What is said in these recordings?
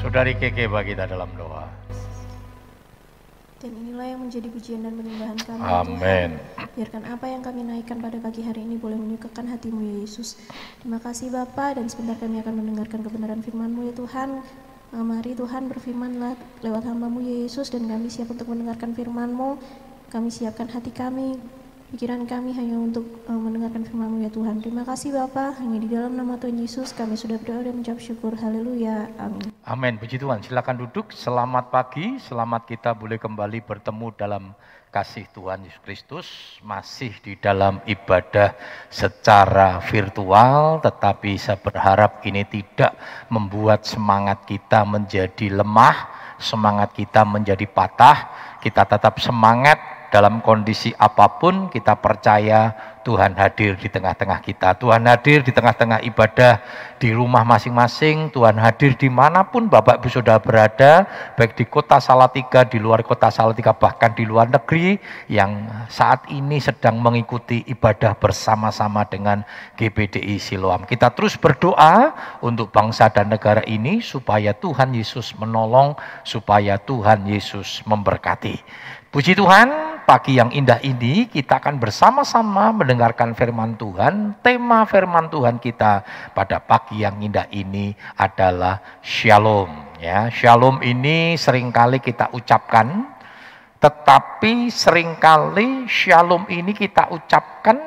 Saudari Keke bagi kita dalam doa. Dan inilah yang menjadi pujian dan penyembahan kami. Amin. Tuhan. Biarkan apa yang kami naikkan pada pagi hari ini boleh menyukakan hatimu ya Yesus. Terima kasih Bapa dan sebentar kami akan mendengarkan kebenaran firman-Mu ya Tuhan. Eh, Mari Tuhan berfirmanlah lewat hambamu ya Yesus dan kami siap untuk mendengarkan firman-Mu. Kami siapkan hati kami, pikiran kami hanya untuk eh, mendengarkan firman-Mu ya Tuhan. Terima kasih Bapa. Hanya di dalam nama Tuhan Yesus kami sudah berdoa dan mengucap syukur. Haleluya. Amin. Amin. Puji Tuhan. Silakan duduk. Selamat pagi. Selamat kita boleh kembali bertemu dalam kasih Tuhan Yesus Kristus. Masih di dalam ibadah secara virtual. Tetapi saya berharap ini tidak membuat semangat kita menjadi lemah. Semangat kita menjadi patah. Kita tetap semangat dalam kondisi apa pun kita percaya Tuhan hadir di tengah-tengah kita. Tuhan hadir di tengah-tengah ibadah di rumah masing-masing. Tuhan hadir di mana pun Bapak Ibu Saudara berada, baik di kota Salatiga, di luar kota Salatiga, bahkan di luar negeri yang saat ini sedang mengikuti ibadah bersama-sama dengan GBDI Siloam. Kita terus berdoa untuk bangsa dan negara ini supaya Tuhan Yesus menolong, supaya Tuhan Yesus memberkati. Puji Tuhan, pagi yang indah ini kita akan bersama-sama mendengarkan firman Tuhan. Tema firman Tuhan kita pada pagi yang indah ini adalah Shalom. Ya, Shalom ini sering kali kita ucapkan, tetapi sering kali Shalom ini kita ucapkan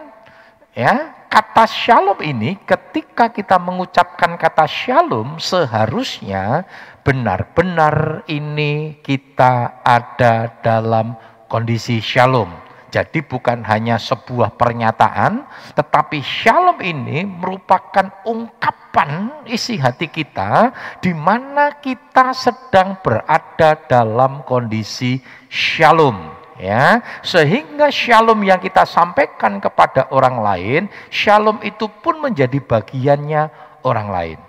ya kata shalom ini ketika kita mengucapkan kata shalom seharusnya benar-benar ini kita ada dalam kondisi shalom. Jadi bukan hanya sebuah pernyataan, tetapi shalom ini merupakan ungkapan isi hati kita di mana kita sedang berada dalam kondisi shalom ya sehingga shalom yang kita sampaikan kepada orang lain shalom itu pun menjadi bagiannya orang lain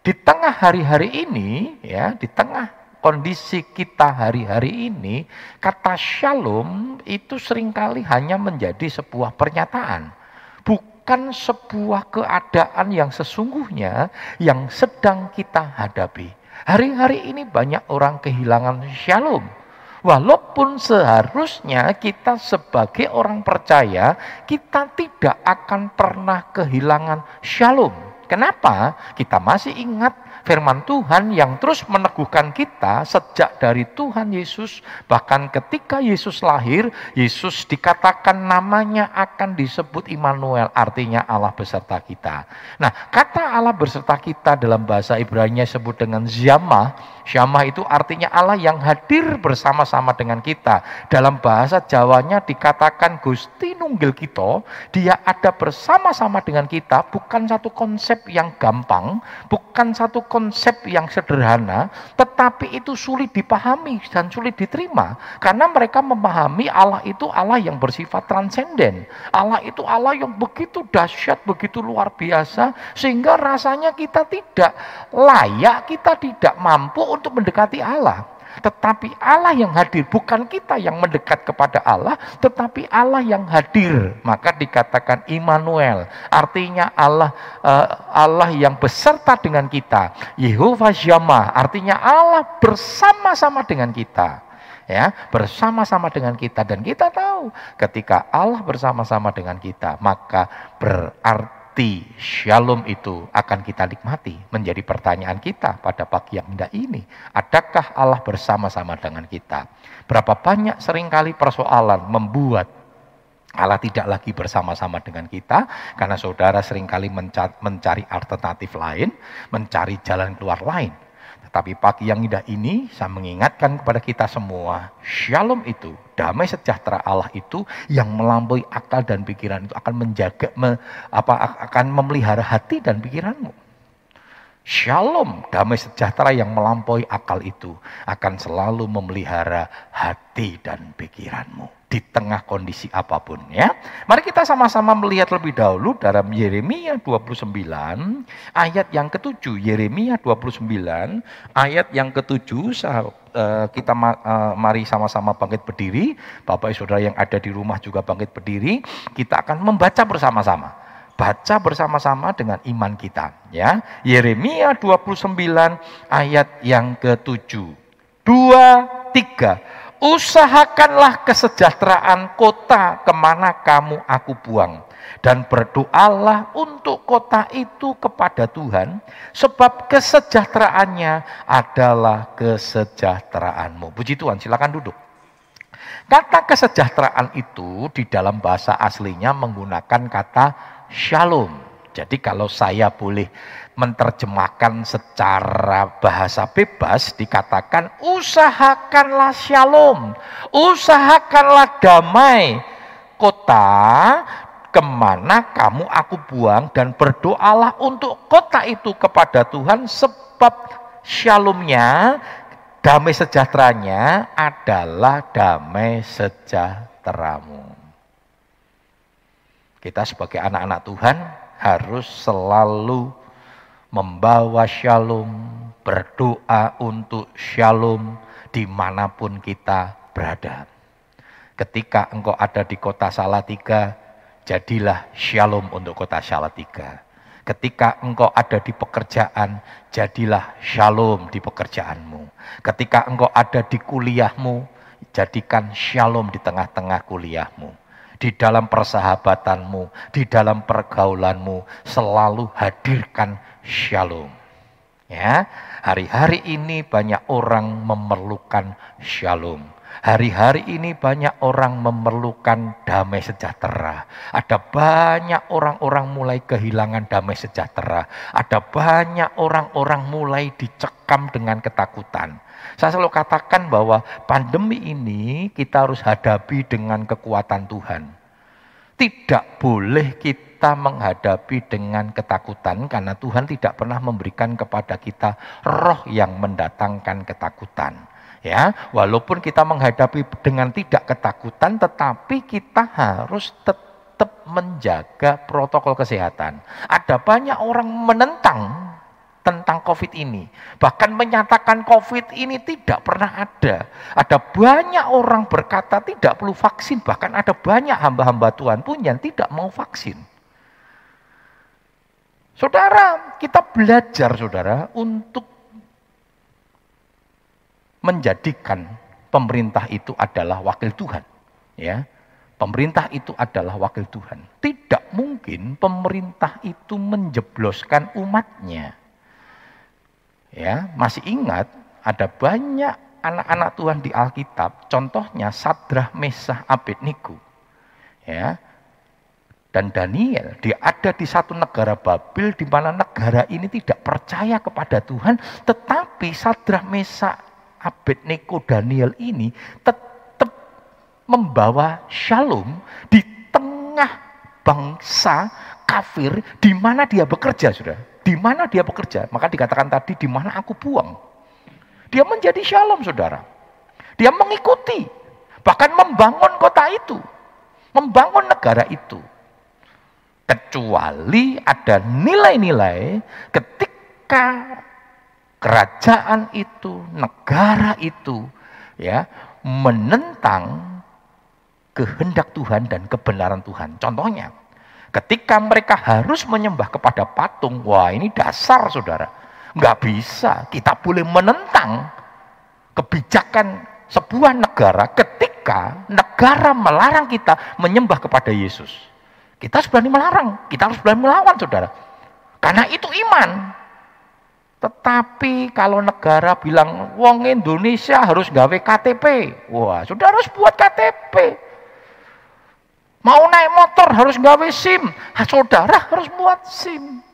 di tengah hari-hari ini ya di tengah kondisi kita hari-hari ini kata shalom itu sering kali hanya menjadi sebuah pernyataan bukan sebuah keadaan yang sesungguhnya yang sedang kita hadapi hari-hari ini banyak orang kehilangan shalom Walaupun seharusnya kita sebagai orang percaya, kita tidak akan pernah kehilangan shalom. Kenapa? Kita masih ingat firman Tuhan yang terus meneguhkan kita sejak dari Tuhan Yesus. Bahkan ketika Yesus lahir, Yesus dikatakan namanya akan disebut Immanuel, artinya Allah beserta kita. Nah, kata Allah beserta kita dalam bahasa Ibrani sebut dengan Ziyamah, Syamah itu artinya Allah yang hadir bersama-sama dengan kita. Dalam bahasa Jawanya dikatakan Gusti Nunggil kita, dia ada bersama-sama dengan kita, bukan satu konsep yang gampang, bukan satu konsep yang sederhana, tetapi itu sulit dipahami dan sulit diterima. Karena mereka memahami Allah itu Allah yang bersifat transenden. Allah itu Allah yang begitu dahsyat, begitu luar biasa, sehingga rasanya kita tidak layak, kita tidak mampu untuk mendekati Allah. Tetapi Allah yang hadir, bukan kita yang mendekat kepada Allah, tetapi Allah yang hadir. Maka dikatakan Immanuel, artinya Allah uh, Allah yang beserta dengan kita. Yehova Shammah, artinya Allah bersama-sama dengan kita. Ya, bersama-sama dengan kita dan kita tahu ketika Allah bersama-sama dengan kita, maka berarti arti shalom itu akan kita nikmati. Menjadi pertanyaan kita pada pagi yang indah ini. Adakah Allah bersama-sama dengan kita? Berapa banyak sering kali persoalan membuat Allah tidak lagi bersama-sama dengan kita karena saudara sering kali mencari alternatif lain, mencari jalan keluar lain. Tetapi pagi yang indah ini saya mengingatkan kepada kita semua, shalom itu, damai sejahtera Allah itu yang melampaui akal dan pikiran itu akan menjaga me, apa akan memelihara hati dan pikiranmu. Shalom, damai sejahtera yang melampaui akal itu akan selalu memelihara hati dan pikiranmu di tengah kondisi apa pun ya. Mari kita sama-sama melihat lebih dahulu dalam Yeremia 29 ayat yang ketujuh. Yeremia 29 ayat yang ketujuh eh, kita eh, mari sama-sama bangkit berdiri. Bapak Saudara yang ada di rumah juga bangkit berdiri. Kita akan membaca bersama-sama. Baca bersama-sama dengan iman kita ya. Yeremia 29 ayat yang ke-7. Dua, tiga. Usahakanlah kesejahteraan kota ke mana kamu aku buang. Dan berdoalah untuk kota itu kepada Tuhan, sebab kesejahteraannya adalah kesejahteraanmu. Puji Tuhan, silakan duduk. Kata kesejahteraan itu di dalam bahasa aslinya menggunakan kata shalom. Jadi kalau saya boleh menerjemahkan secara bahasa bebas dikatakan usahakanlah shalom, usahakanlah damai kota ke mana kamu aku buang dan berdoalah untuk kota itu kepada Tuhan sebab shalomnya damai sejahteranya adalah damai sejahteramu. Kita sebagai anak-anak Tuhan harus selalu membawa shalom, berdoa untuk shalom di mana pun kita berada. Ketika engkau ada di kota Salatiga, jadilah shalom untuk kota Salatiga. Ketika engkau ada di pekerjaan, jadilah shalom di pekerjaanmu. Ketika engkau ada di kuliahmu, jadikan shalom di tengah-tengah kuliahmu. Di dalam persahabatanmu, di dalam pergaulanmu, selalu hadirkan shalom. Ya, hari-hari ini banyak orang memerlukan shalom. Hari-hari ini banyak orang memerlukan damai sejahtera. Ada banyak orang-orang mulai kehilangan damai sejahtera. Ada banyak orang-orang mulai dicekam dengan ketakutan. Saya selalu katakan bahwa pandemi ini kita harus hadapi dengan kekuatan Tuhan. Tidak boleh kita menghadapi dengan ketakutan karena Tuhan tidak pernah memberikan kepada kita roh yang mendatangkan ketakutan. Ya, walaupun kita menghadapi dengan tidak ketakutan, tetapi kita harus tetap menjaga protokol kesehatan. Ada banyak orang menentang tentang COVID ini. Bahkan menyatakan COVID ini tidak pernah ada. Ada banyak orang berkata tidak perlu vaksin. Bahkan ada banyak hamba-hamba Tuhan pun yang tidak mau vaksin. Saudara, kita belajar saudara untuk menjadikan pemerintah itu adalah wakil Tuhan. Ya, pemerintah itu adalah wakil Tuhan. Tidak mungkin pemerintah itu menjebloskan umatnya. Ya, masih ingat ada banyak anak-anak Tuhan di Alkitab, contohnya Sadrah, Mesah, Abednego. Ya, dan Daniel, dia ada di satu negara Babel di mana negara ini tidak percaya kepada Tuhan, tetapi Sadrah, Mesah, Abednego Daniel ini tetap membawa shalom di tengah bangsa kafir di mana dia bekerja, sudah. Di mana dia bekerja? Maka dikatakan tadi di mana aku buang. Dia menjadi shalom, saudara. Dia mengikuti, bahkan membangun kota itu, membangun negara itu. Kecuali ada nilai-nilai ketika kerajaan itu, negara itu ya menentang kehendak Tuhan dan kebenaran Tuhan. Contohnya, ketika mereka harus menyembah kepada patung, wah ini dasar saudara. Nggak bisa, kita boleh menentang kebijakan sebuah negara ketika negara melarang kita menyembah kepada Yesus. Kita harus berani melarang, kita harus berani melawan saudara. Karena itu iman. Tetapi kalau negara bilang wong Indonesia harus gawe KTP, wah sudah harus buat KTP. Mau naik motor harus gawe SIM, saudara harus buat SIM.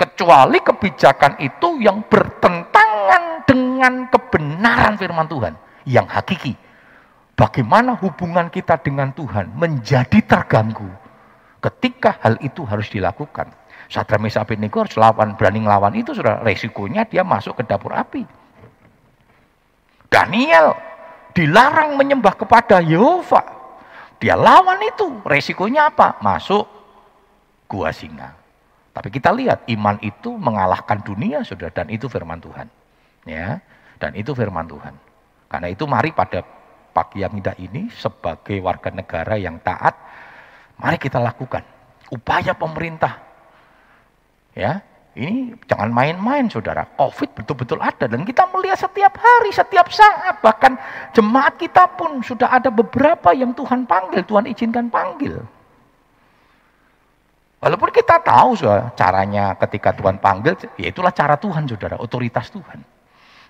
Kecuali kebijakan itu yang bertentangan dengan kebenaran firman Tuhan yang hakiki. Bagaimana hubungan kita dengan Tuhan menjadi terganggu ketika hal itu harus dilakukan. Sadra Mesa Abednego harus lawan, berani ngelawan itu sudah resikonya dia masuk ke dapur api. Daniel dilarang menyembah kepada Yehova. Dia lawan itu, resikonya apa? Masuk gua singa. Tapi kita lihat iman itu mengalahkan dunia sudah dan itu firman Tuhan. Ya, dan itu firman Tuhan. Karena itu mari pada pagi yang indah ini sebagai warga negara yang taat, mari kita lakukan upaya pemerintah. Ya, ini jangan main-main saudara. Covid betul-betul ada dan kita melihat setiap hari, setiap saat. Bahkan jemaat kita pun sudah ada beberapa yang Tuhan panggil, Tuhan izinkan panggil. Walaupun kita tahu saudara, caranya ketika Tuhan panggil, ya itulah cara Tuhan saudara, otoritas Tuhan.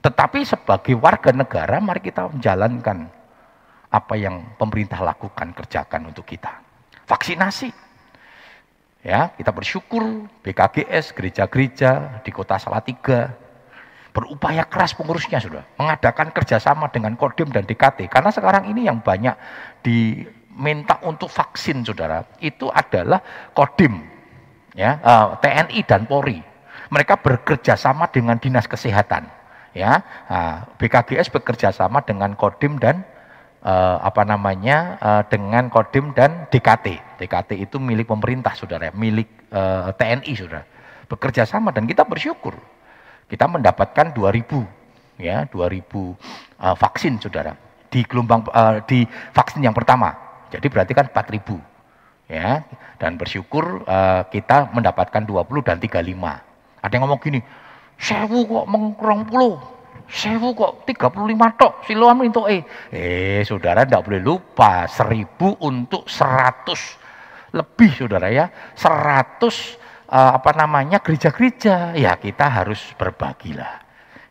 Tetapi sebagai warga negara, mari kita menjalankan apa yang pemerintah lakukan, kerjakan untuk kita. Vaksinasi, Ya, kita bersyukur BKGS, gereja-gereja di kota Salatiga berupaya keras pengurusnya sudah mengadakan kerjasama dengan Kodim dan DKT karena sekarang ini yang banyak diminta untuk vaksin saudara itu adalah Kodim ya eh, TNI dan Polri. Mereka bekerja sama dengan dinas kesehatan ya. Uh, BKGS bekerja sama dengan Kodim dan uh, apa namanya uh, dengan Kodim dan DKT. DKT itu milik pemerintah, saudara, milik uh, eh, TNI, saudara. Bekerja sama dan kita bersyukur. Kita mendapatkan 2000 ya, 2000 uh, vaksin, saudara. Di gelombang uh, di vaksin yang pertama. Jadi berarti kan 4000 ya dan bersyukur uh, kita mendapatkan 20 dan 35. Ada yang ngomong gini, sewu kok mengkurang puluh, Sewu kok 35 tok siloam untuk eh. Eh saudara tidak boleh lupa seribu untuk seratus lebih saudara ya. Seratus uh, apa namanya gereja-gereja. Ya kita harus berbagilah.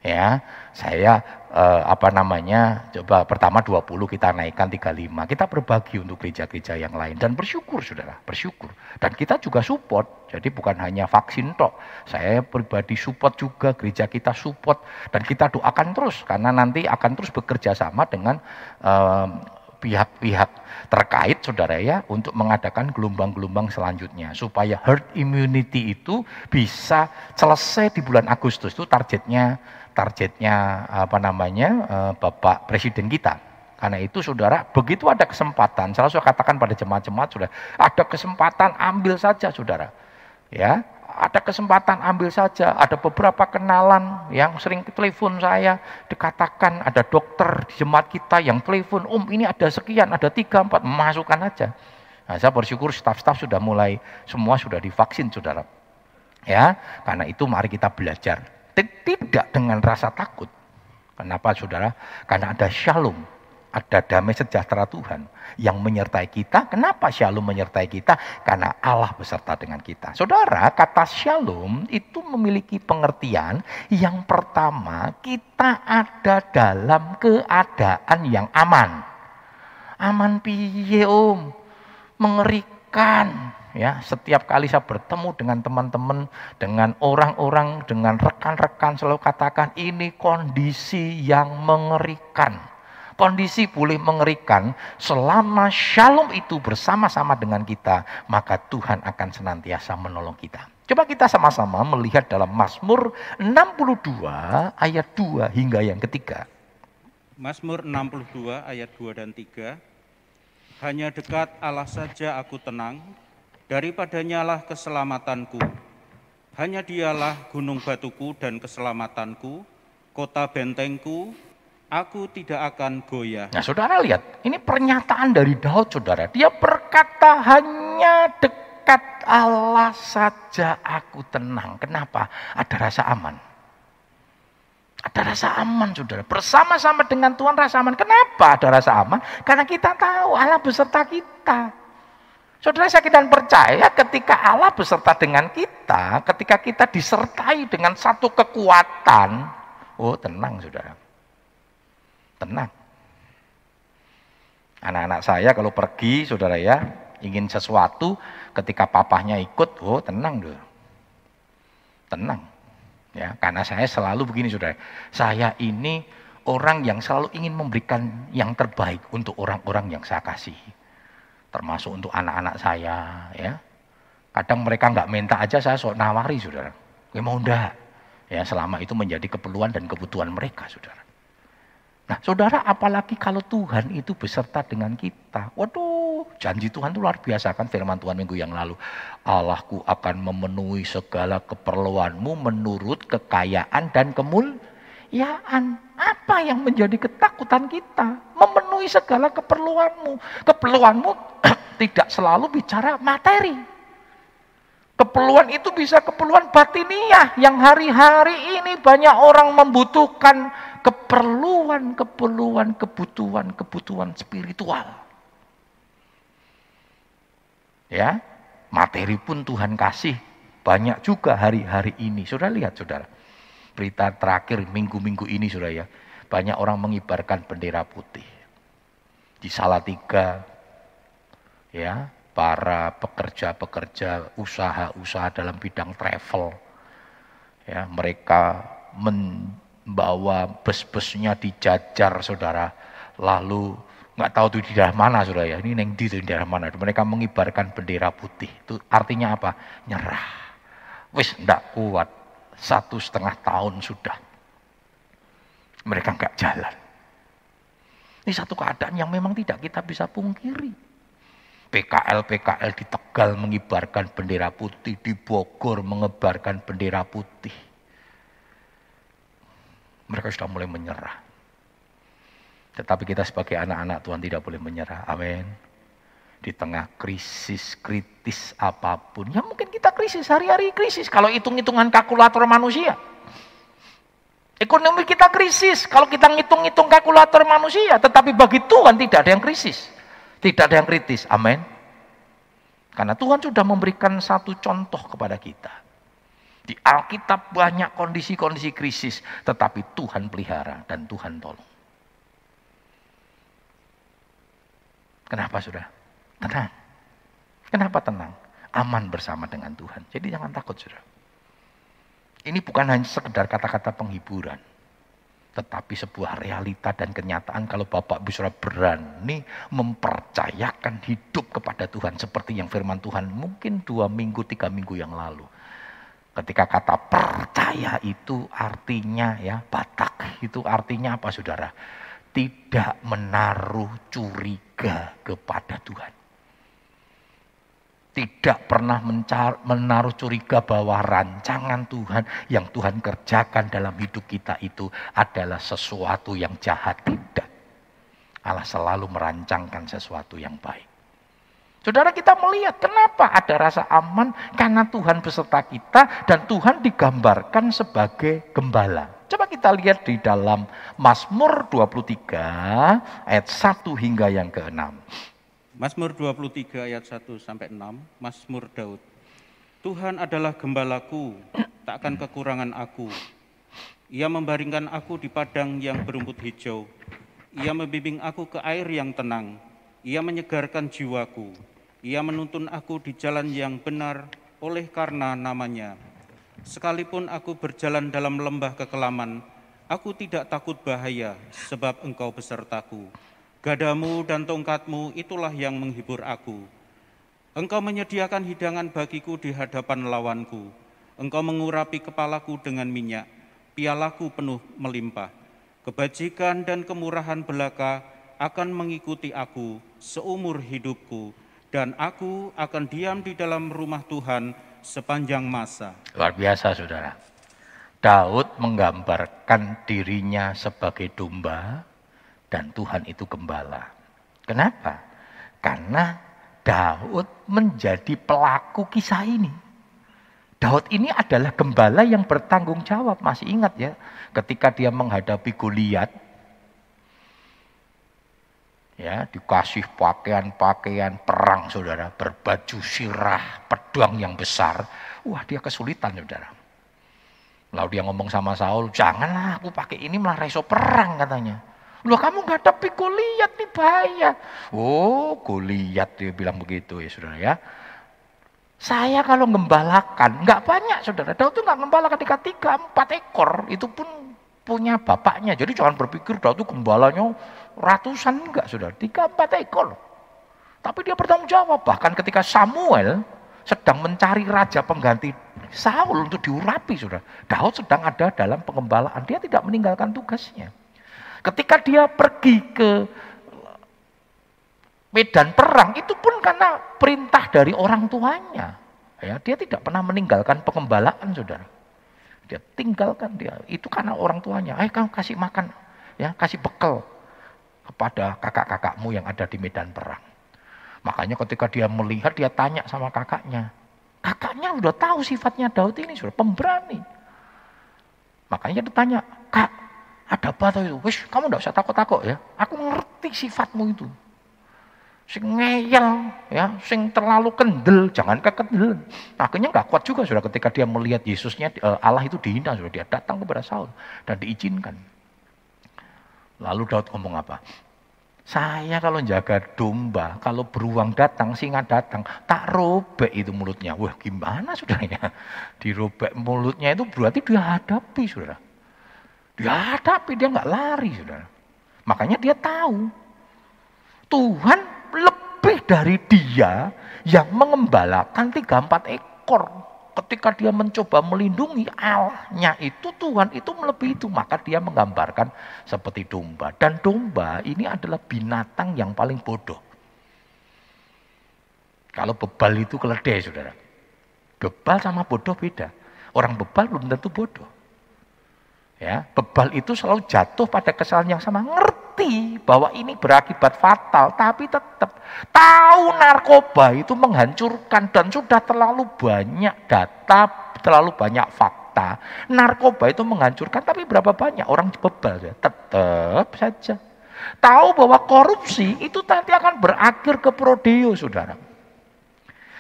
Ya saya eh, apa namanya coba pertama 20 kita naikkan 35 kita berbagi untuk gereja-gereja yang lain. Dan bersyukur saudara bersyukur. Dan kita juga support. Jadi bukan hanya vaksin tok. Saya pribadi support juga gereja kita support. Dan kita doakan terus karena nanti akan terus bekerja sama dengan eh, pihak-pihak terkait saudara ya untuk mengadakan gelombang-gelombang selanjutnya. Supaya herd immunity itu bisa selesai di bulan Agustus. Itu targetnya targetnya apa namanya eh, Bapak Presiden kita. Karena itu saudara, begitu ada kesempatan, selalu saya katakan pada jemaat-jemaat sudah ada kesempatan ambil saja saudara. Ya, ada kesempatan ambil saja. Ada beberapa kenalan yang sering telepon saya, dikatakan ada dokter di jemaat kita yang telepon, om ini ada sekian, ada tiga, empat, masukkan aja. Nah, saya bersyukur staf-staf sudah mulai, semua sudah divaksin saudara. Ya, karena itu mari kita belajar tidak dengan rasa takut. Kenapa saudara? Karena ada shalom, ada damai sejahtera Tuhan yang menyertai kita. Kenapa shalom menyertai kita? Karena Allah beserta dengan kita. Saudara, kata shalom itu memiliki pengertian yang pertama, kita ada dalam keadaan yang aman. Aman piye om? Mengerikan ya setiap kali saya bertemu dengan teman-teman dengan orang-orang dengan rekan-rekan selalu katakan ini kondisi yang mengerikan. Kondisi boleh mengerikan selama shalom itu bersama-sama dengan kita maka Tuhan akan senantiasa menolong kita. Coba kita sama-sama melihat dalam Mazmur 62 ayat 2 hingga yang ketiga. Mazmur 62 ayat 2 dan 3 hanya dekat Allah saja aku tenang, Daripadanya lah keselamatanku. Hanya dialah gunung batuku dan keselamatanku, kota bentengku, aku tidak akan goyah. Nah saudara lihat, ini pernyataan dari Daud saudara. Dia berkata hanya dekat Allah saja aku tenang. Kenapa? Ada rasa aman. Ada rasa aman saudara. Bersama-sama dengan Tuhan rasa aman. Kenapa ada rasa aman? Karena kita tahu Allah beserta kita. Saudara saya percaya ketika Allah beserta dengan kita, ketika kita disertai dengan satu kekuatan, oh tenang saudara. Tenang. Anak-anak saya kalau pergi saudara ya, ingin sesuatu ketika papahnya ikut, oh tenang dulu. Tenang. Ya, karena saya selalu begini saudara. Saya ini orang yang selalu ingin memberikan yang terbaik untuk orang-orang yang saya kasihi termasuk untuk anak-anak saya ya. Kadang mereka nggak minta aja saya sok nawari saudara. Ya mau ndak? Ya selama itu menjadi keperluan dan kebutuhan mereka saudara. Nah saudara apalagi kalau Tuhan itu beserta dengan kita. Waduh janji Tuhan itu luar biasa kan firman Tuhan minggu yang lalu. Allahku akan memenuhi segala keperluanmu menurut kekayaan dan kemuliaan apa yang menjadi ketakutan kita? Memenuhi segala keperluanmu. Keperluanmu tidak selalu bicara materi. Keperluan itu bisa keperluan batiniah yang hari-hari ini banyak orang membutuhkan keperluan, keperluan, kebutuhan, kebutuhan spiritual. Ya, materi pun Tuhan kasih banyak juga hari-hari ini. Sudah lihat saudara, berita terakhir minggu-minggu ini sudah ya, banyak orang mengibarkan bendera putih. Di Salatiga, ya, para pekerja-pekerja usaha-usaha dalam bidang travel. Ya, mereka membawa bus-busnya dijajar saudara. Lalu nggak tahu itu di daerah mana saudara ya. Ini neng di daerah mana. Mereka mengibarkan bendera putih. Itu artinya apa? Nyerah. Wis ndak kuat. Satu setengah tahun sudah. Mereka nggak jalan. Ini satu keadaan yang memang tidak kita bisa pungkiri. PKL-PKL di Tegal mengibarkan bendera putih, di Bogor mengebarkan bendera putih. Mereka sudah mulai menyerah. Tetapi kita sebagai anak-anak Tuhan tidak boleh menyerah. Amin. Di tengah krisis kritis apa pun. Ya mungkin kita krisis, hari-hari krisis. Kalau hitung-hitungan kalkulator manusia. Ekonomi kita krisis. Kalau kita ngitung-ngitung kalkulator manusia. Tetapi bagi Tuhan tidak ada yang krisis. Tidak ada yang kritis. Amin. Karena Tuhan sudah memberikan satu contoh kepada kita. Di Alkitab banyak kondisi-kondisi krisis, tetapi Tuhan pelihara dan Tuhan tolong. Kenapa sudah? Tenang. Kenapa tenang? Aman bersama dengan Tuhan. Jadi jangan takut sudah. Ini bukan hanya sekedar kata-kata penghiburan tetapi sebuah realita dan kenyataan kalau Bapak bisa berani mempercayakan hidup kepada Tuhan seperti yang firman Tuhan mungkin dua minggu, tiga minggu yang lalu. Ketika kata percaya itu artinya ya Batak itu artinya apa saudara? Tidak menaruh curiga kepada Tuhan tidak pernah mencar, menaruh curiga bahwa rancangan Tuhan yang Tuhan kerjakan dalam hidup kita itu adalah sesuatu yang jahat. Tidak. Allah selalu merancangkan sesuatu yang baik. Saudara kita melihat kenapa ada rasa aman karena Tuhan beserta kita dan Tuhan digambarkan sebagai gembala. Coba kita lihat di dalam Mazmur 23 ayat 1 hingga yang ke-6. Mazmur 23 ayat 1 sampai 6, Mazmur Daud. Tuhan adalah gembalaku, takkan kekurangan aku. Ia membaringkan aku di padang yang berumput hijau. Ia membimbing aku ke air yang tenang. Ia menyegarkan jiwaku. Ia menuntun aku di jalan yang benar oleh karena namanya. Sekalipun aku berjalan dalam lembah kekelaman, aku tidak takut bahaya sebab engkau besertaku. Gadamu dan tongkatmu itulah yang menghibur aku. Engkau menyediakan hidangan bagiku di hadapan lawanku. Engkau mengurapi kepalaku dengan minyak, pialaku penuh melimpah. Kebajikan dan kemurahan belaka akan mengikuti aku seumur hidupku, dan aku akan diam di dalam rumah Tuhan sepanjang masa. Luar biasa saudara. Daud menggambarkan dirinya sebagai domba, dan Tuhan itu gembala. Kenapa? Karena Daud menjadi pelaku kisah ini. Daud ini adalah gembala yang bertanggung jawab. Masih ingat ya, ketika dia menghadapi Goliat, ya dikasih pakaian-pakaian perang saudara, berbaju sirah, pedang yang besar. Wah dia kesulitan saudara. Lalu dia ngomong sama Saul, janganlah aku pakai ini malah reso perang katanya. Loh kamu nggak tapi Goliat nih bahaya. Oh Goliat dia bilang begitu ya saudara ya. Saya kalau ngembalakan, nggak banyak saudara. Daud itu nggak ngembalakan tiga tiga empat ekor, itu pun punya bapaknya. Jadi jangan berpikir Daud itu gembalanya ratusan enggak saudara, tiga empat ekor. Tapi dia bertanggung jawab. Bahkan ketika Samuel sedang mencari raja pengganti Saul untuk diurapi saudara. Daud sedang ada dalam pengembalaan, dia tidak meninggalkan tugasnya. Ketika dia pergi ke medan perang itu pun karena perintah dari orang tuanya. Ya, dia tidak pernah meninggalkan pengembalaan, saudara. Dia tinggalkan dia. Itu karena orang tuanya. Ayo kamu kasih makan, ya kasih bekal kepada kakak-kakakmu yang ada di medan perang. Makanya ketika dia melihat, dia tanya sama kakaknya, Kakaknya udah tahu sifatnya Daud ini, sudah pemberani. Makanya ditanya, ada apa itu? Wis, kamu tidak usah takut-takut ya. Aku ngerti sifatmu itu. Sing ngeyel, ya, sing terlalu kendel, jangan kekendel. Akhirnya nggak kuat juga sudah ketika dia melihat Yesusnya eh, Allah itu dihina sudah dia datang kepada Saul dan diizinkan. Lalu Daud ngomong apa? Saya kalau jaga domba, kalau beruang datang, singa datang, tak robek itu mulutnya. Wah gimana saudaranya? Dirobek mulutnya itu berarti dia hadapi saudara. Dia hadapi, dia nggak lari saudara. Makanya dia tahu. Tuhan lebih dari dia yang mengembalakan tiga empat ekor. Ketika dia mencoba melindungi Allahnya itu Tuhan itu melebihi itu. Maka dia menggambarkan seperti domba. Dan domba ini adalah binatang yang paling bodoh. Kalau bebal itu keledai saudara. Bebal sama bodoh beda. Orang bebal belum tentu bodoh ya bebal itu selalu jatuh pada kesalahan yang sama ngerti bahwa ini berakibat fatal tapi tetap tahu narkoba itu menghancurkan dan sudah terlalu banyak data, terlalu banyak fakta. Narkoba itu menghancurkan tapi berapa banyak orang bebal ya? Tetap saja. Tahu bahwa korupsi itu nanti akan berakhir ke prodeo, saudara.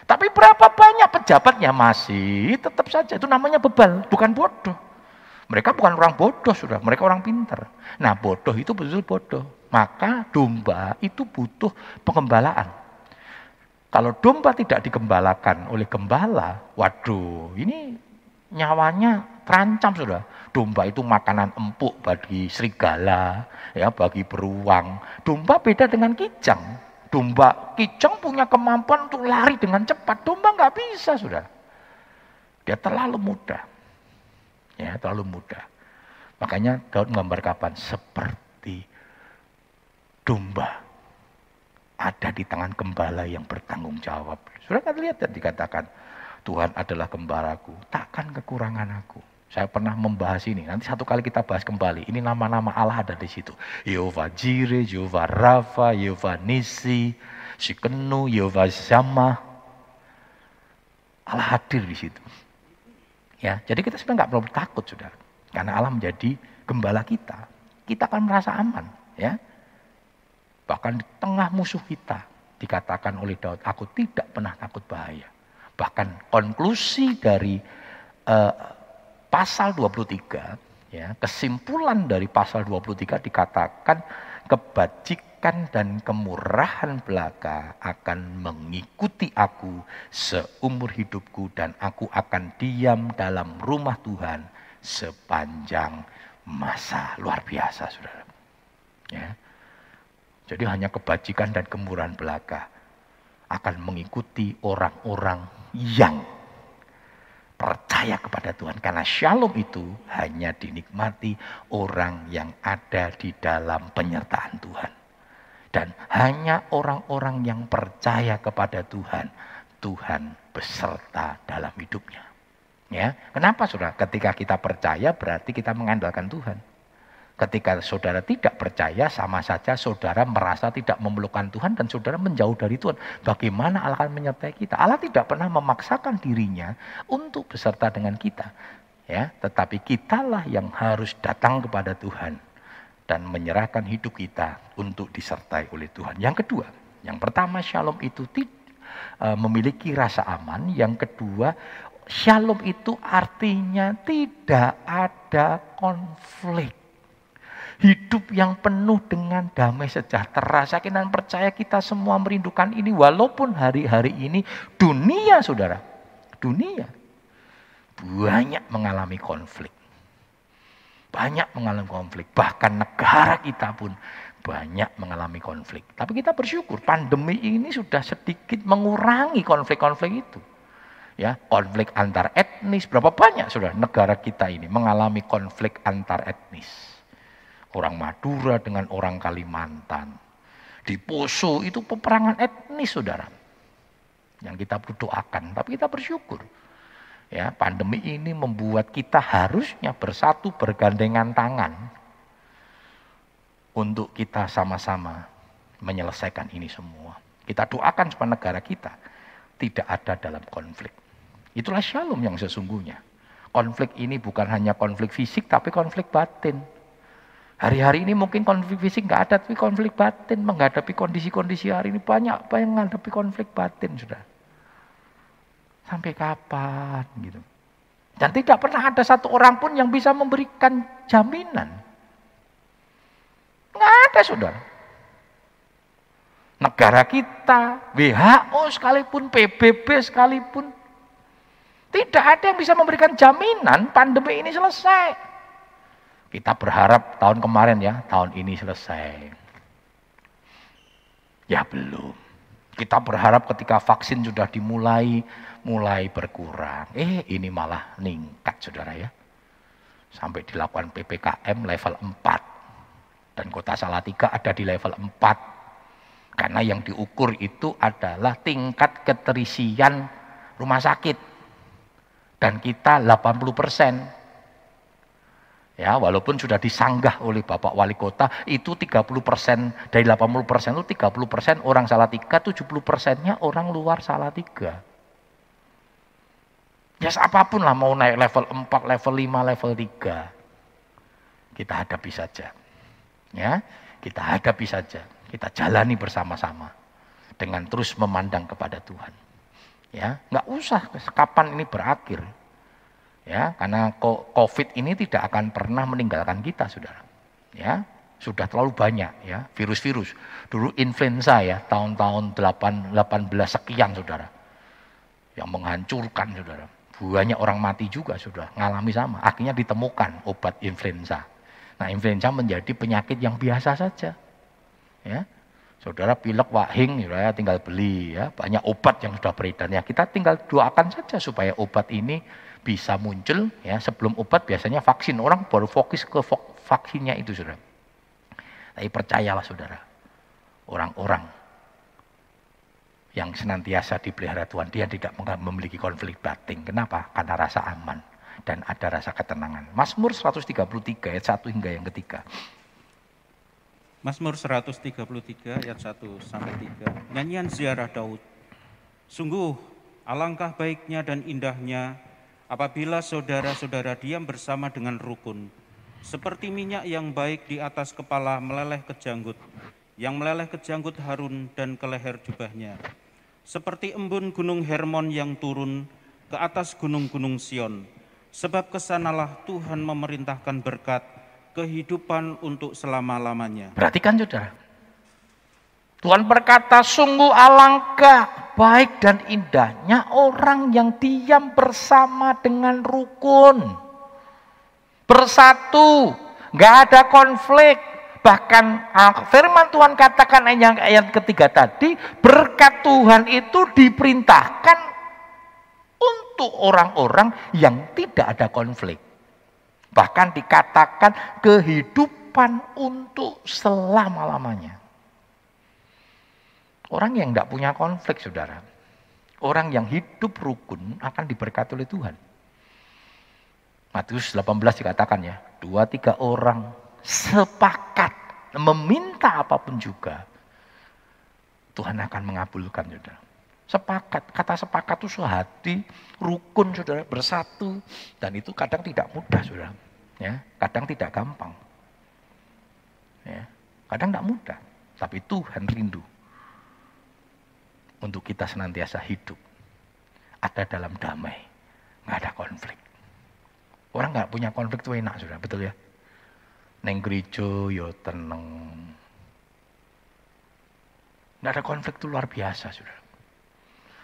Tapi berapa banyak pejabatnya masih tetap saja itu namanya bebal, bukan bodoh. Mereka bukan orang bodoh, sudah. Mereka orang pintar. Nah, bodoh itu betul bodoh. Maka domba itu butuh pengembalaan. Kalau domba tidak digembalakan oleh gembala, waduh, ini nyawanya terancam sudah. Domba itu makanan empuk bagi serigala, ya bagi beruang. Domba beda dengan kijang. Domba kijang punya kemampuan untuk lari dengan cepat. Domba nggak bisa sudah. Dia terlalu mudah ya terlalu mudah. Makanya Daud menggambar kapan seperti domba ada di tangan gembala yang bertanggung jawab. Sudah kan lihat dan dikatakan Tuhan adalah gembalaku, takkan kekurangan aku. Saya pernah membahas ini. Nanti satu kali kita bahas kembali. Ini nama-nama Allah ada di situ. Yehova Jireh, Yehova Rafa, Yehova Nisi, Sikenu, Yehova Zama. Allah hadir di situ. Ya, jadi kita sebenarnya nggak perlu takut, sudah, Karena Allah menjadi gembala kita. Kita akan merasa aman, ya. Bahkan di tengah musuh kita dikatakan oleh Daud, aku tidak pernah takut bahaya. Bahkan konklusi dari uh, pasal 23, ya, kesimpulan dari pasal 23 dikatakan kebajikan dan kemurahan belaka akan mengikuti aku seumur hidupku dan aku akan diam dalam rumah Tuhan sepanjang masa luar biasa saudara. Ya. Jadi hanya kebajikan dan kemurahan belaka akan mengikuti orang-orang yang percaya kepada Tuhan. Karena shalom itu hanya dinikmati orang yang ada di dalam penyertaan Tuhan. Dan hanya orang-orang yang percaya kepada Tuhan, Tuhan beserta dalam hidupnya. Ya, kenapa saudara? Ketika kita percaya berarti kita mengandalkan Tuhan. Ketika saudara tidak percaya, sama saja saudara merasa tidak memerlukan Tuhan dan saudara menjauh dari Tuhan. Bagaimana Allah akan menyertai kita? Allah tidak pernah memaksakan dirinya untuk beserta dengan kita. Ya, tetapi kitalah yang harus datang kepada Tuhan dan menyerahkan hidup kita untuk disertai oleh Tuhan. Yang kedua, yang pertama shalom itu uh, memiliki rasa aman. Yang kedua, shalom itu artinya tidak ada konflik hidup yang penuh dengan damai sejahtera. Saya dan percaya kita semua merindukan ini walaupun hari-hari ini dunia saudara, dunia banyak mengalami konflik. Banyak mengalami konflik, bahkan negara kita pun banyak mengalami konflik. Tapi kita bersyukur pandemi ini sudah sedikit mengurangi konflik-konflik itu. Ya, konflik antar etnis berapa banyak sudah negara kita ini mengalami konflik antar etnis Orang Madura dengan orang Kalimantan. Di Poso itu peperangan etnis saudara. Yang kita berdoakan, tapi kita bersyukur. Ya, pandemi ini membuat kita harusnya bersatu bergandengan tangan untuk kita sama-sama menyelesaikan ini semua. Kita doakan supaya negara kita tidak ada dalam konflik. Itulah shalom yang sesungguhnya. Konflik ini bukan hanya konflik fisik, tapi konflik batin. Hari-hari ini mungkin konflik fisik nggak ada, tapi konflik batin. Menghadapi kondisi-kondisi hari ini banyak yang menghadapi konflik batin, sudah. Sampai kapan gitu. Dan tidak pernah ada satu orang pun yang bisa memberikan jaminan. Nggak ada, saudara. Negara kita, WHO sekalipun, PBB sekalipun, tidak ada yang bisa memberikan jaminan pandemi ini selesai. Kita berharap tahun kemarin ya, tahun ini selesai. Ya belum. Kita berharap ketika vaksin sudah dimulai, mulai berkurang. Eh ini malah meningkat saudara ya. Sampai dilakukan PPKM level 4. Dan kota Salatiga ada di level 4. Karena yang diukur itu adalah tingkat keterisian rumah sakit. Dan kita 80 persen Ya, walaupun sudah disanggah oleh Bapak Wali Kota, itu 30 persen, dari 80 persen itu 30 persen orang Salatiga, 70 persennya orang luar Salatiga. Ya apa pun lah mau naik level 4, level 5, level 3. Kita hadapi saja. Ya, kita hadapi saja. Kita jalani bersama-sama dengan terus memandang kepada Tuhan. Ya, nggak usah kapan ini berakhir. Ya, karena COVID ini tidak akan pernah meninggalkan kita, Saudara. Ya, sudah terlalu banyak ya virus-virus. Dulu influenza ya, tahun-tahun 8 18 sekian, Saudara. Yang menghancurkan, Saudara. Banyak orang mati juga sudah ngalami sama. Akhirnya ditemukan obat influenza. Nah, influenza menjadi penyakit yang biasa saja. Ya. Saudara pilek wahing ya tinggal beli ya, banyak obat yang sudah beredar ya. Kita tinggal doakan saja supaya obat ini bisa muncul ya sebelum obat biasanya vaksin orang baru fokus ke vaksinnya itu saudara. Tapi percayalah saudara, orang-orang yang senantiasa dipelihara Tuhan, dia tidak memiliki konflik batin. Kenapa? Karena rasa aman dan ada rasa ketenangan. Mazmur 133 ayat 1 hingga yang ketiga. Mazmur 133 ayat 1 sampai 3. Nyanyian ziarah Daud. Sungguh alangkah baiknya dan indahnya Apabila saudara-saudara diam bersama dengan rukun, seperti minyak yang baik di atas kepala meleleh ke janggut, yang meleleh ke janggut Harun dan ke leher jubahnya. Seperti embun gunung Hermon yang turun ke atas gunung-gunung Sion. Sebab ke sanalah Tuhan memerintahkan berkat, kehidupan untuk selama-lamanya. Perhatikan saudara. Tuhan berkata, sungguh alangkah baik dan indahnya orang yang diam bersama dengan rukun. Bersatu, nggak ada konflik. Bahkan ah, firman Tuhan katakan yang ayat ketiga tadi, berkat Tuhan itu diperintahkan untuk orang-orang yang tidak ada konflik. Bahkan dikatakan kehidupan untuk selama-lamanya. Orang yang tidak punya konflik, saudara. Orang yang hidup rukun akan diberkati oleh Tuhan. Matius 18 dikatakan ya, dua tiga orang sepakat meminta apa pun juga, Tuhan akan mengabulkan, saudara. Sepakat, kata sepakat itu sehati, rukun, saudara, bersatu, dan itu kadang tidak mudah, saudara. Ya, kadang tidak gampang. Ya, kadang tidak mudah, tapi Tuhan rindu untuk kita senantiasa hidup. Ada dalam damai, nggak ada konflik. Orang nggak punya konflik itu enak sudah, betul ya? Neng gereja yo ya tenang. Nggak ada konflik itu luar biasa sudah.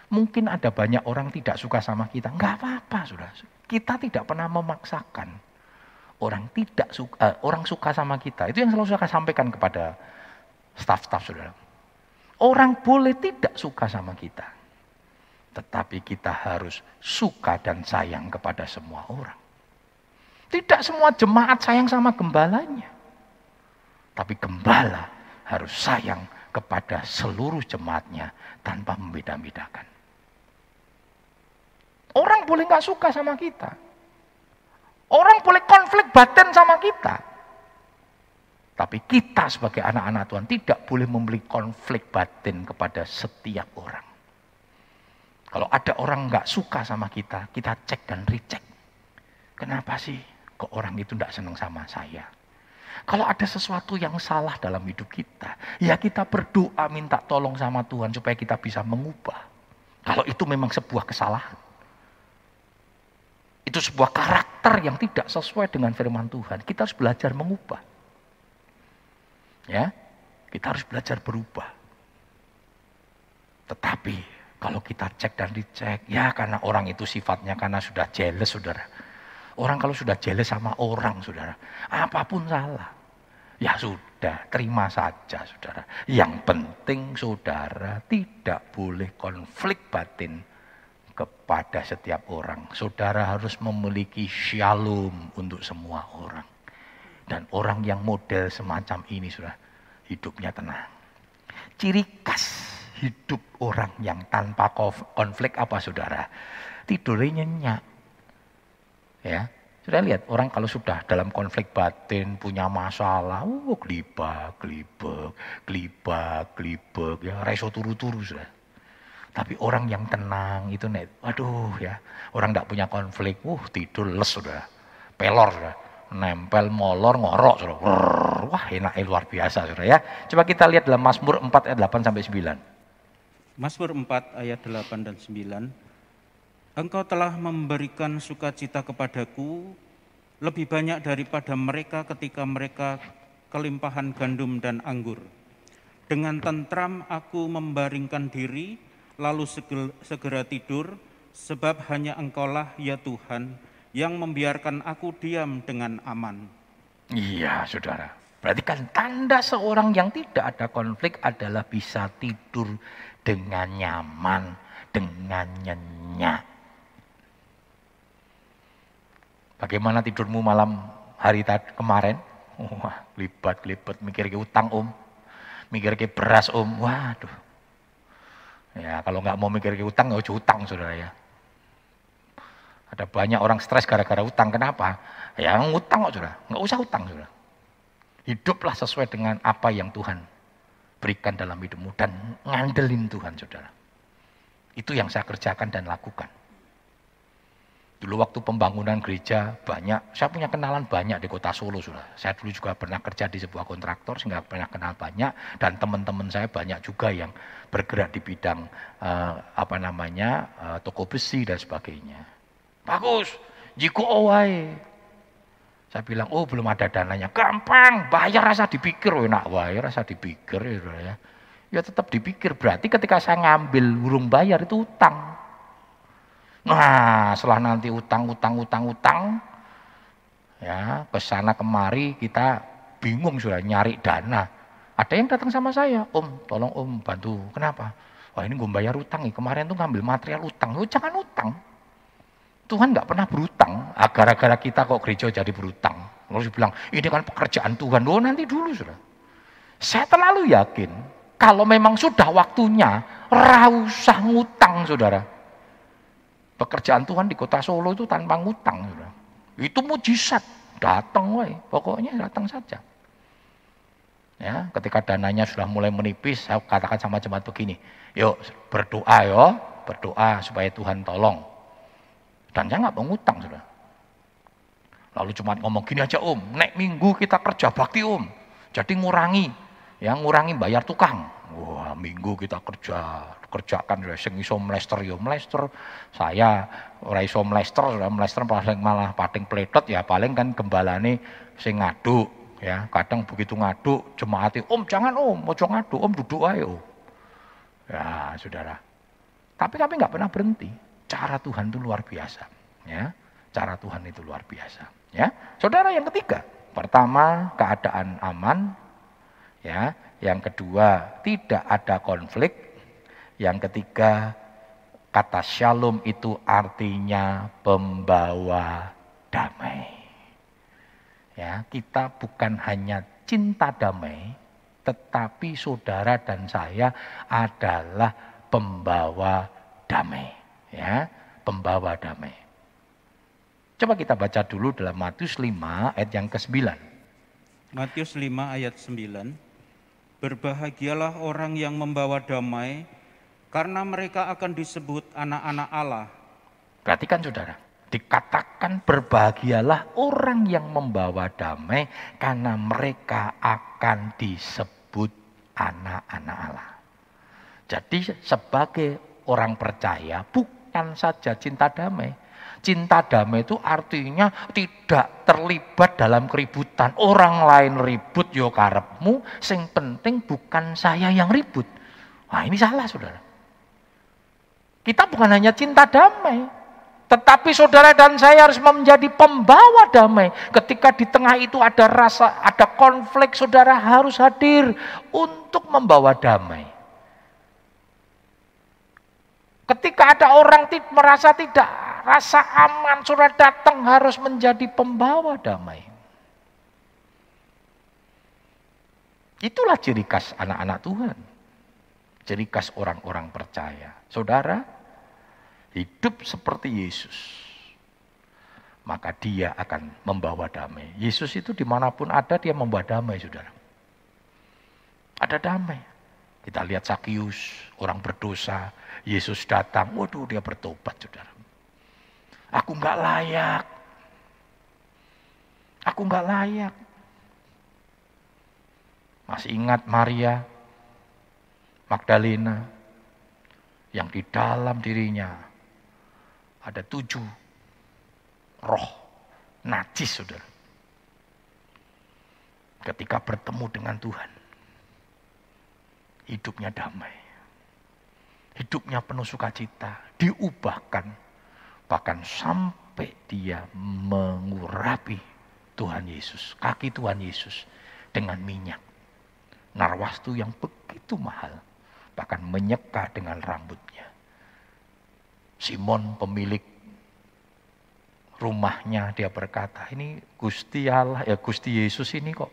Mungkin ada banyak orang tidak suka sama kita, nggak apa-apa sudah. Kita tidak pernah memaksakan orang tidak suka, uh, orang suka sama kita. Itu yang selalu saya sampaikan kepada staff-staff saudara Orang boleh tidak suka sama kita. Tetapi kita harus suka dan sayang kepada semua orang. Tidak semua jemaat sayang sama gembalanya. Tapi gembala harus sayang kepada seluruh jemaatnya tanpa membeda-bedakan. Orang boleh nggak suka sama kita. Orang boleh konflik batin sama kita. Tapi kita sebagai anak-anak Tuhan tidak boleh memberi konflik batin kepada setiap orang. Kalau ada orang nggak suka sama kita, kita cek dan recheck. Kenapa sih kok orang itu nggak senang sama saya? Kalau ada sesuatu yang salah dalam hidup kita, ya kita berdoa minta tolong sama Tuhan supaya kita bisa mengubah. Kalau itu memang sebuah kesalahan. Itu sebuah karakter yang tidak sesuai dengan firman Tuhan. Kita harus belajar mengubah. Ya, kita harus belajar berubah. Tetapi kalau kita cek dan dicek, ya karena orang itu sifatnya karena sudah jealous, saudara. Orang kalau sudah jealous sama orang, saudara, apa pun salah. Ya sudah, terima saja saudara. Yang penting saudara tidak boleh konflik batin kepada setiap orang. Saudara harus memiliki shalom untuk semua orang. Dan orang yang model semacam ini sudah hidupnya tenang. Ciri khas hidup orang yang tanpa konflik apa saudara? Tidurnya nyenyak. Ya, sudah lihat orang kalau sudah dalam konflik batin, punya masalah, oh gelibak, gelibak, gelibak, gelibak, ya reso turu-turu sudah. Tapi orang yang tenang itu net, aduh ya, orang tidak punya konflik, uh tidur les sudah, pelor sudah, nempel molor ngorok sudah, wah enak luar biasa sudah ya. Coba kita lihat dalam Mazmur 4 ayat 8 sampai 9. Mazmur 4 ayat 8 dan 9. Engkau telah memberikan sukacita kepadaku lebih banyak daripada mereka ketika mereka kelimpahan gandum dan anggur. Dengan tentram aku membaringkan diri, lalu segera tidur, sebab hanya Engkaulah ya Tuhan yang membiarkan aku diam dengan aman. Iya, saudara. Berarti kan tanda seorang yang tidak ada konflik adalah bisa tidur dengan nyaman, dengan nyenyak. Bagaimana tidurmu malam hari tadi kemarin? Wah, libat libat mikir ke utang om, mikir ke beras om, waduh. Ya kalau nggak mau mikir ke utang nggak usah utang saudara ya. Ada banyak orang stres gara-gara utang. Kenapa? Ya ngutang kok saudara, nggak usah utang saudara. Hiduplah sesuai dengan apa yang Tuhan berikan dalam hidupmu dan ngandelin Tuhan saudara. Itu yang saya kerjakan dan lakukan. Dulu waktu pembangunan gereja banyak, saya punya kenalan banyak di kota Solo sudah. Saya dulu juga pernah kerja di sebuah kontraktor sehingga pernah kenal banyak dan teman-teman saya banyak juga yang bergerak di bidang uh, apa namanya uh, toko besi dan sebagainya. Bagus, jiku owai. Saya bilang, oh belum ada dananya. Gampang, bayar rasa dipikir, oh, enak wae rasa dipikir ya. Ya tetap dipikir, berarti ketika saya ngambil burung bayar itu utang. Nah, setelah nanti utang, utang, utang, utang, ya ke sana kemari kita bingung sudah nyari dana. Ada yang datang sama saya, Om, tolong Om bantu. Kenapa? Wah ini gue bayar utang nih. Kemarin tuh ngambil material utang. Oh, jangan utang. Tuhan nggak pernah berutang. Ah, gara-gara kita kok gereja jadi berutang. Lalu bilang, ini kan pekerjaan Tuhan. Oh nanti dulu sudah. Saya terlalu yakin, kalau memang sudah waktunya, rausah ngutang saudara. Pekerjaan Tuhan di kota Solo itu tanpa ngutang. Saudara. Itu mujizat. Datang woy. pokoknya datang saja. Ya, ketika dananya sudah mulai menipis, saya katakan sama jemaat begini, yuk berdoa yo, berdoa supaya Tuhan tolong. Dan saya nggak mengutang, sudah. Lalu cuma ngomong gini aja om, nek minggu kita kerja bakti om, jadi ngurangi, ya ngurangi bayar tukang. Wah minggu kita kerja, kerjakan ya sing iso mlester ya mlester. Saya ora iso mlester, ora mlester paling malah pating pletot ya paling kan gembalane sing ngaduk ya. Kadang begitu ngaduk jemaati, "Om, jangan Om, ojo ngaduk, Om duduk ae, Om." Ya, Saudara. Tapi kami nggak pernah berhenti. Cara Tuhan itu luar biasa, ya. Cara Tuhan itu luar biasa, ya. Saudara yang ketiga, pertama keadaan aman, ya. Yang kedua, tidak ada konflik, yang ketiga, kata shalom itu artinya pembawa damai. Ya, kita bukan hanya cinta damai, tetapi saudara dan saya adalah pembawa damai. Ya, pembawa damai. Coba kita baca dulu dalam Matius 5 ayat yang ke-9. Matius 5 ayat 9. Berbahagialah orang yang membawa damai, karena mereka akan disebut anak-anak Allah. Perhatikan saudara, dikatakan berbahagialah orang yang membawa damai karena mereka akan disebut anak-anak Allah. Jadi sebagai orang percaya bukan saja cinta damai. Cinta damai itu artinya tidak terlibat dalam keributan. Orang lain ribut yo karepmu, sing penting bukan saya yang ribut. Wah ini salah saudara. Kita bukan hanya cinta damai, tetapi saudara dan saya harus menjadi pembawa damai. Ketika di tengah itu ada rasa, ada konflik, saudara harus hadir untuk membawa damai. Ketika ada orang merasa tidak rasa aman, saudara datang harus menjadi pembawa damai. Itulah ciri khas anak-anak Tuhan. Ciri khas orang-orang percaya. Saudara, hidup seperti Yesus, maka dia akan membawa damai. Yesus itu di mana pun ada, dia membawa damai, saudara. Ada damai. Kita lihat Sakius, orang berdosa, Yesus datang, waduh dia bertobat, saudara. Aku nggak layak. Aku nggak layak. Masih ingat Maria Magdalena yang di dalam dirinya ada tujuh roh najis, saudara. Ketika bertemu dengan Tuhan, hidupnya damai. Hidupnya penuh sukacita, diubahkan. Bahkan sampai dia mengurapi Tuhan Yesus, kaki Tuhan Yesus dengan minyak. Narwastu yang begitu mahal, bahkan menyeka dengan rambutnya. Simon pemilik rumahnya dia berkata, ini Gusti Allah, ya Gusti Yesus ini kok,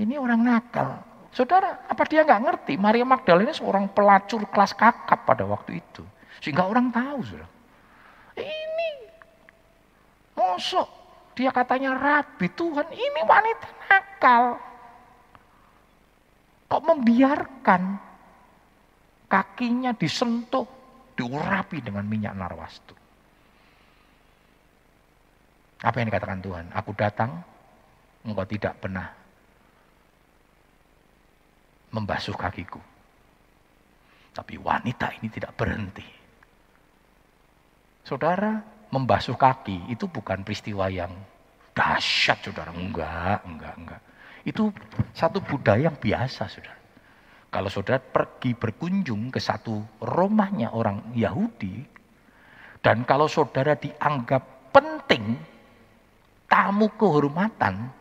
ini orang nakal. Saudara, apa dia nggak ngerti Maria Magdalena seorang pelacur kelas kakap pada waktu itu. Sehingga orang tahu, saudara. Ini mosok dia katanya rabi Tuhan, ini wanita nakal. Kok membiarkan kakinya disentuh diurapi dengan minyak narwastu. Apa yang dikatakan Tuhan? Aku datang, engkau tidak pernah membasuh kakiku. Tapi wanita ini tidak berhenti. Saudara, membasuh kaki itu bukan peristiwa yang dahsyat, saudara. Enggak, enggak, enggak. Itu satu budaya yang biasa, saudara. Kalau saudara pergi berkunjung ke satu rumahnya orang Yahudi, dan kalau saudara dianggap penting, tamu kehormatan,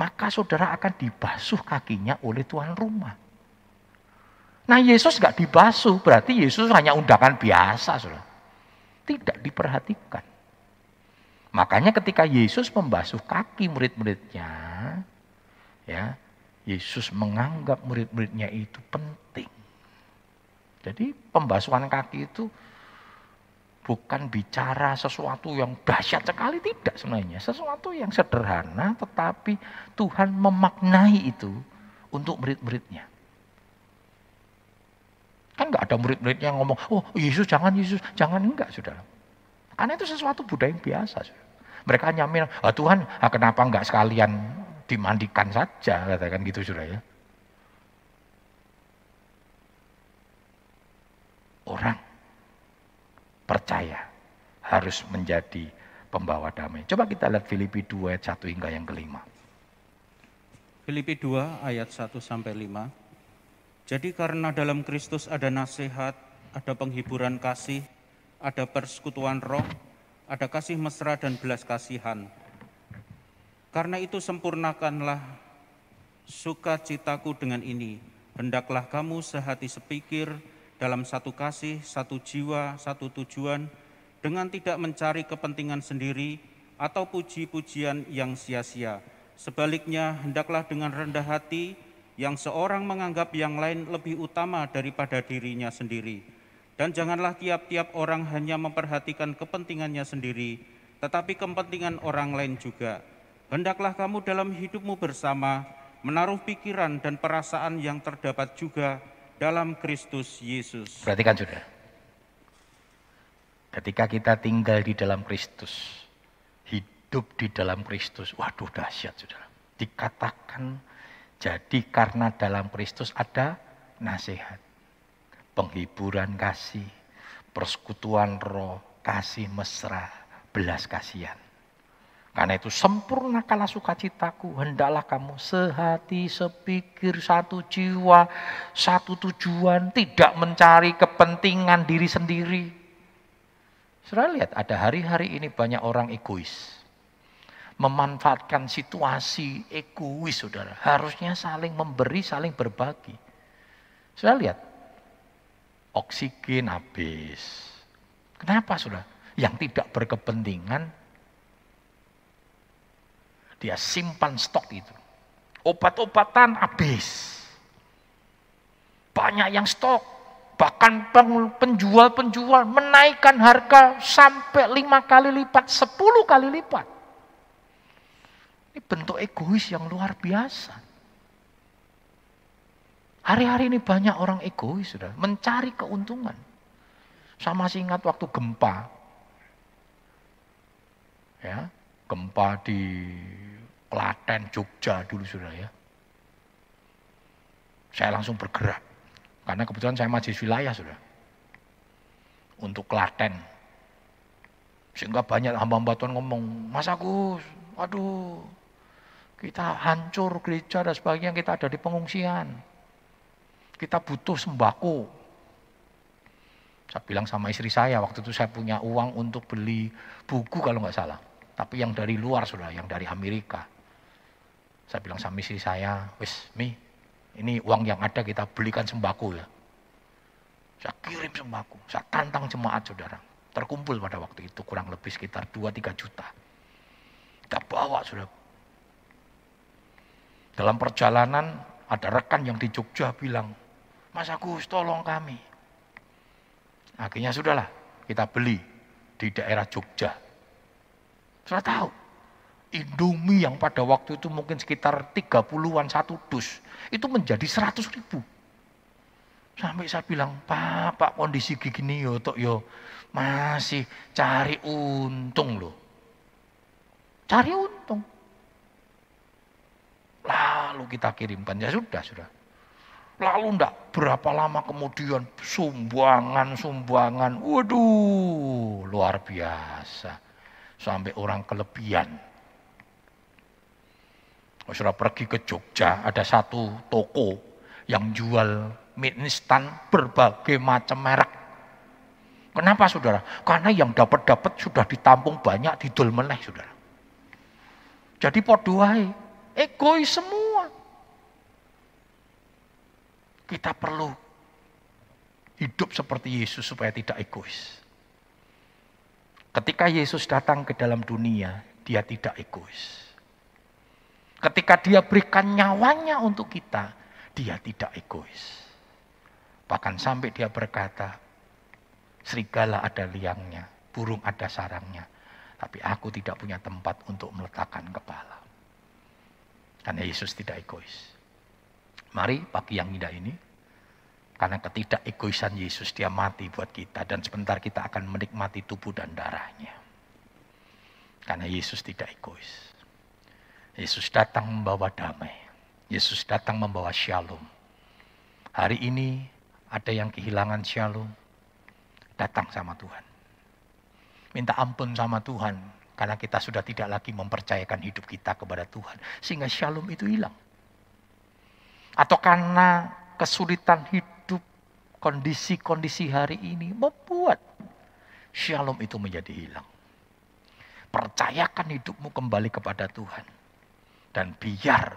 maka saudara akan dibasuh kakinya oleh tuan rumah. Nah Yesus gak dibasuh, berarti Yesus hanya undangan biasa. Saudara. Tidak diperhatikan. Makanya ketika Yesus membasuh kaki murid-muridnya, ya Yesus menganggap murid-muridnya itu penting. Jadi pembasuhan kaki itu bukan bicara sesuatu yang dahsyat sekali, tidak sebenarnya. Sesuatu yang sederhana tetapi Tuhan memaknai itu untuk murid-muridnya. Kan nggak ada murid-muridnya yang ngomong, oh Yesus jangan Yesus, jangan enggak saudara. Karena itu sesuatu budaya yang biasa. Saudara. Mereka nyamil, oh, Tuhan ah, kenapa enggak sekalian dimandikan saja, katakan gitu sudah ya. Orang percaya harus menjadi pembawa damai. Coba kita lihat Filipi 2 ayat 1 hingga yang kelima. Filipi 2 ayat 1 sampai 5. Jadi karena dalam Kristus ada nasihat, ada penghiburan kasih, ada persekutuan roh, ada kasih mesra dan belas kasihan karena itu sempurnakanlah sukacitaku dengan ini. Hendaklah kamu sehati sepikir dalam satu kasih, satu jiwa, satu tujuan, dengan tidak mencari kepentingan sendiri atau puji-pujian yang sia-sia. Sebaliknya, hendaklah dengan rendah hati yang seorang menganggap yang lain lebih utama daripada dirinya sendiri. Dan janganlah tiap-tiap orang hanya memperhatikan kepentingannya sendiri, tetapi kepentingan orang lain juga. Hendaklah kamu dalam hidupmu bersama menaruh pikiran dan perasaan yang terdapat juga dalam Kristus Yesus. Perhatikan sudah. Ketika kita tinggal di dalam Kristus, hidup di dalam Kristus, waduh dahsyat sudah. Dikatakan jadi karena dalam Kristus ada nasihat, penghiburan kasih, persekutuan roh, kasih mesra, belas kasihan. Karena itu sempurnakanlah sukacitaku, hendaklah kamu sehati, sepikir, satu jiwa, satu tujuan, tidak mencari kepentingan diri sendiri. Saudara lihat, ada hari-hari ini banyak orang egois. Memanfaatkan situasi egois, saudara. Harusnya saling memberi, saling berbagi. Saudara lihat, oksigen habis. Kenapa, saudara? Yang tidak berkepentingan dia simpan stok itu. Obat-obatan habis. Banyak yang stok. Bahkan penjual-penjual menaikkan harga sampai lima kali lipat, sepuluh kali lipat. Ini bentuk egois yang luar biasa. Hari-hari ini banyak orang egois sudah mencari keuntungan. Sama masih ingat waktu gempa. Ya, gempa di Klaten, Jogja dulu sudah ya. Saya langsung bergerak. Karena kebetulan saya majelis wilayah sudah. Untuk Klaten. Sehingga banyak hamba-hamba Tuhan ngomong, Mas Agus, waduh, kita hancur gereja dan sebagainya, kita ada di pengungsian. Kita butuh sembako. Saya bilang sama istri saya, waktu itu saya punya uang untuk beli buku kalau nggak salah. Tapi yang dari luar sudah, yang dari Amerika. Saya bilang sama istri saya, wis Mi, ini uang yang ada kita belikan sembako ya. Saya kirim sembako, saya tantang jemaat saudara. Terkumpul pada waktu itu kurang lebih sekitar 2-3 juta. Kita bawa sudah. Dalam perjalanan ada rekan yang di Jogja bilang, Mas Agus tolong kami. Akhirnya sudahlah kita beli di daerah Jogja. Sudah tahu, Indomie yang pada waktu itu mungkin sekitar 30-an satu dus, itu menjadi 100 ribu. Sampai saya bilang, Pak, Pak kondisi gini yo, tok yo, masih cari untung loh. Cari untung. Lalu kita kirimkan, ya sudah, sudah. Lalu ndak berapa lama kemudian sumbangan-sumbangan, waduh luar biasa. Sampai orang kelebihan sudah pergi ke Jogja, ada satu toko yang jual mie instan berbagai macam merek. Kenapa saudara? Karena yang dapat-dapat sudah ditampung banyak, didol meneh saudara. Jadi podoai, egois semua. Kita perlu hidup seperti Yesus supaya tidak egois. Ketika Yesus datang ke dalam dunia, dia tidak egois. Ketika dia berikan nyawanya untuk kita, dia tidak egois. Bahkan sampai dia berkata, serigala ada liangnya, burung ada sarangnya, tapi aku tidak punya tempat untuk meletakkan kepala. Karena Yesus tidak egois. Mari pagi yang indah ini, karena ketidak egoisan Yesus dia mati buat kita dan sebentar kita akan menikmati tubuh dan darahnya. Karena Yesus tidak egois. Yesus datang membawa damai. Yesus datang membawa shalom. Hari ini ada yang kehilangan shalom, datang sama Tuhan. Minta ampun sama Tuhan karena kita sudah tidak lagi mempercayakan hidup kita kepada Tuhan sehingga shalom itu hilang. Atau karena kesulitan hidup, kondisi-kondisi hari ini membuat shalom itu menjadi hilang. Percayakan hidupmu kembali kepada Tuhan dan biar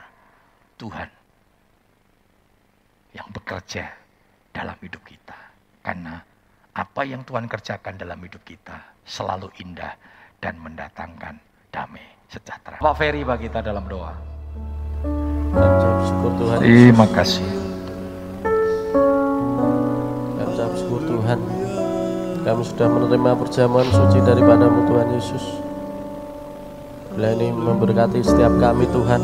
Tuhan yang bekerja dalam hidup kita. Karena apa yang Tuhan kerjakan dalam hidup kita selalu indah dan mendatangkan damai sejahtera. Pak Ferry bagi kita dalam doa. Tuhan. Terima kasih. Syukur Tuhan. Kami sudah menerima perjamuan suci daripadamu Tuhan Yesus. Bila ini memberkati setiap kami Tuhan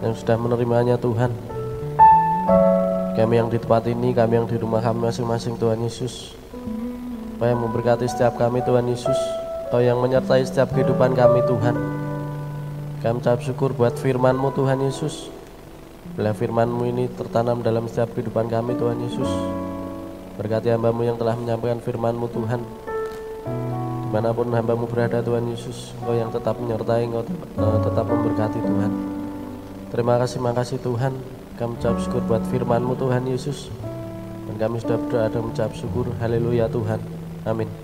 yang sudah menerimanya Tuhan. Kami yang di tempat ini, kami yang di rumah kami masing-masing Tuhan Yesus. Kau yang memberkati setiap kami Tuhan Yesus. Kau yang menyertai setiap kehidupan kami Tuhan. Kami ucap syukur buat firman-Mu Tuhan Yesus. Bila firman-Mu ini tertanam dalam setiap kehidupan kami Tuhan Yesus. Berkati hambamu yang telah menyampaikan firman-Mu Tuhan. Di mana pun hambamu berada Tuhan Yesus, Engkau yang tetap menyertai, Engkau eh, tetap memberkati Tuhan. Terima kasih, makasih Tuhan. Kami ucap syukur buat firman-Mu Tuhan Yesus. Dan kami sudah berdoa dan mengucap syukur. Haleluya Tuhan. Amin.